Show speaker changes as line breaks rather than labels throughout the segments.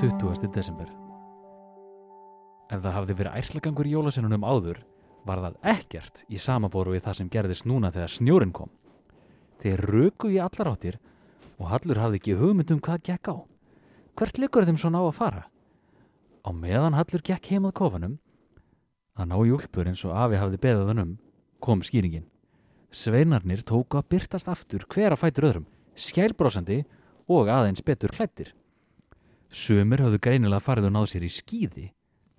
20. desember. Ef það hafði verið æslagangur í jólasennunum áður, var það ekkert í samaboru við það sem gerðist núna þegar snjórin kom. Þeir röku í allar áttir og Hallur hafði ekki hugmynd um hvað gekk á. Hvert liggur þeim svona á að fara? Á meðan Hallur gekk heimað kofanum, að ná júlpur eins og afi hafði beðað hann um, kom skýringin. Sveinarnir tóku að byrtast aftur hver að fætur öðrum, skælbrósandi og aðeins betur klættir. Sumir höfðu greinilega farið og náð sér í skýði,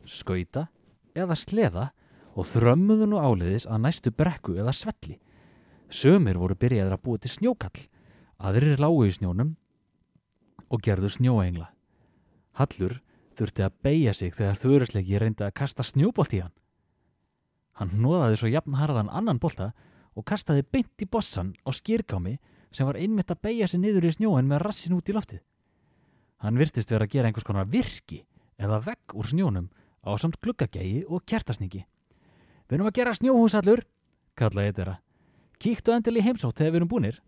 skauta eða sleða og þrömmuðu nú áleiðis að næstu brekku eða svelli. Sumir voru byrjaðir að búa til snjókall, aðrir lágu í snjónum og gerðu snjóengla. Hallur þurfti að beigja sig þegar þurruslegi reyndi að kasta snjóbolt í hann. Hann hnoðaði svo jafnharðan annan bolta og kastaði beint í bossan á skýrkámi sem var einmitt að beigja sig niður í snjóin með rassin út í loftið. Hann virtist vera að gera einhvers konar virki eða vegg úr snjónum á samt gluggagægi og kjertasningi. Við erum að gera snjóhús allur, kallaði eitthvað. Kíktu endil í heimsótt þegar við erum búnir.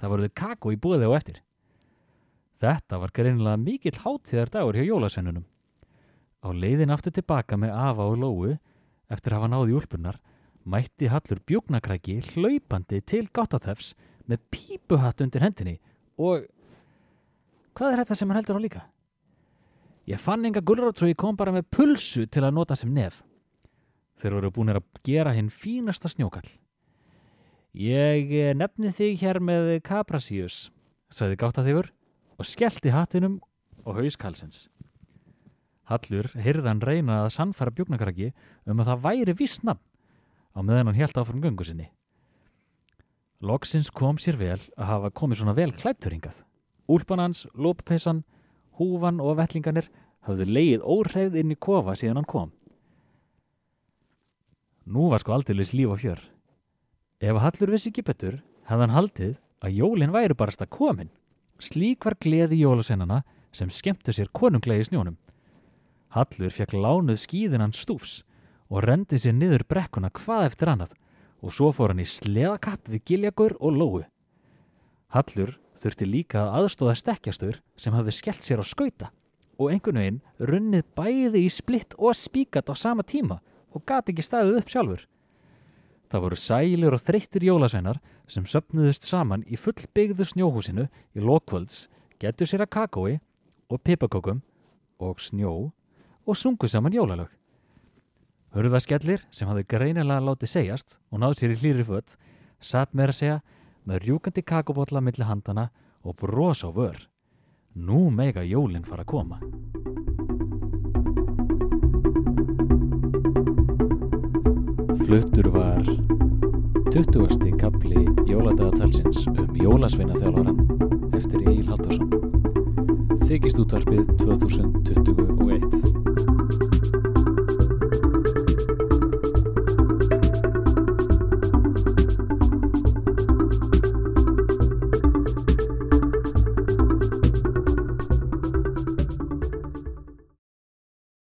Það voruð kakó í búið og eftir. Þetta var greinilega mikill hátíðar dagur hjá jólasennunum. Á leiðin aftur tilbaka með Afa og Lóu, eftir að hafa náði úlpunnar, mætti Hallur bjóknakræki hlaupandi til gáttaþefs með pípuhatt undir hendinni og hvað er þetta sem hann heldur á líka? Ég fann enga gulrót svo ég kom bara með pulsu til að nota sem nef. Þeir voru búin að gera hinn fínasta snjókall. Ég eh, nefni þig hér með Caprasius, sagði gáttaþifur og skellti hattinum og hauskalsins. Hallur hyrðan reyna að sannfæra bjóknakrakki um að það væri viss nafn á meðan hann helt áfram göngu sinni. Loksins kom sér vel að hafa komið svona vel klætturingað. Úlpan hans, lóppessan, húfan og vellinganir hafðu leið óhreyð inn í kofa síðan hann kom. Nú var sko aldeilis líf og fjör. Ef Hallur vissi ekki betur, hefði hann haldið að jólinn væri barast að komin. Slík var gleði jólasennana sem skemmtu sér konunglegi snjónum. Hallur fekk lánuð skíðinan stúfs og rendi sér niður brekkuna hvað eftir annað og svo fór hann í sleðakapp við giljagur og lóu. Hallur þurfti líka að aðstóða stekkjastur sem hafði skellt sér á skauta og einhvern veginn runnið bæði í splitt og spíkat á sama tíma og gati ekki staðið upp sjálfur. Það voru sælir og þreyttir jólasveinar sem söpnuðust saman í fullbyggðu snjóhúsinu í lokvölds, getur sér að kakói og pipakokum og snjó og sungu saman jólalög. Hörðaskellir sem hafði greinilega látið segjast og náð sér í hlýri fött satt meira að segja með rjúkandi kakobotla millir handana og bros á vör. Nú mega jólinn fara að koma. Fluttur var 20. kapli jóladagatalsins um jólasveina þjálfaran eftir Egil Haldursson. Þykist útvarpið 2021.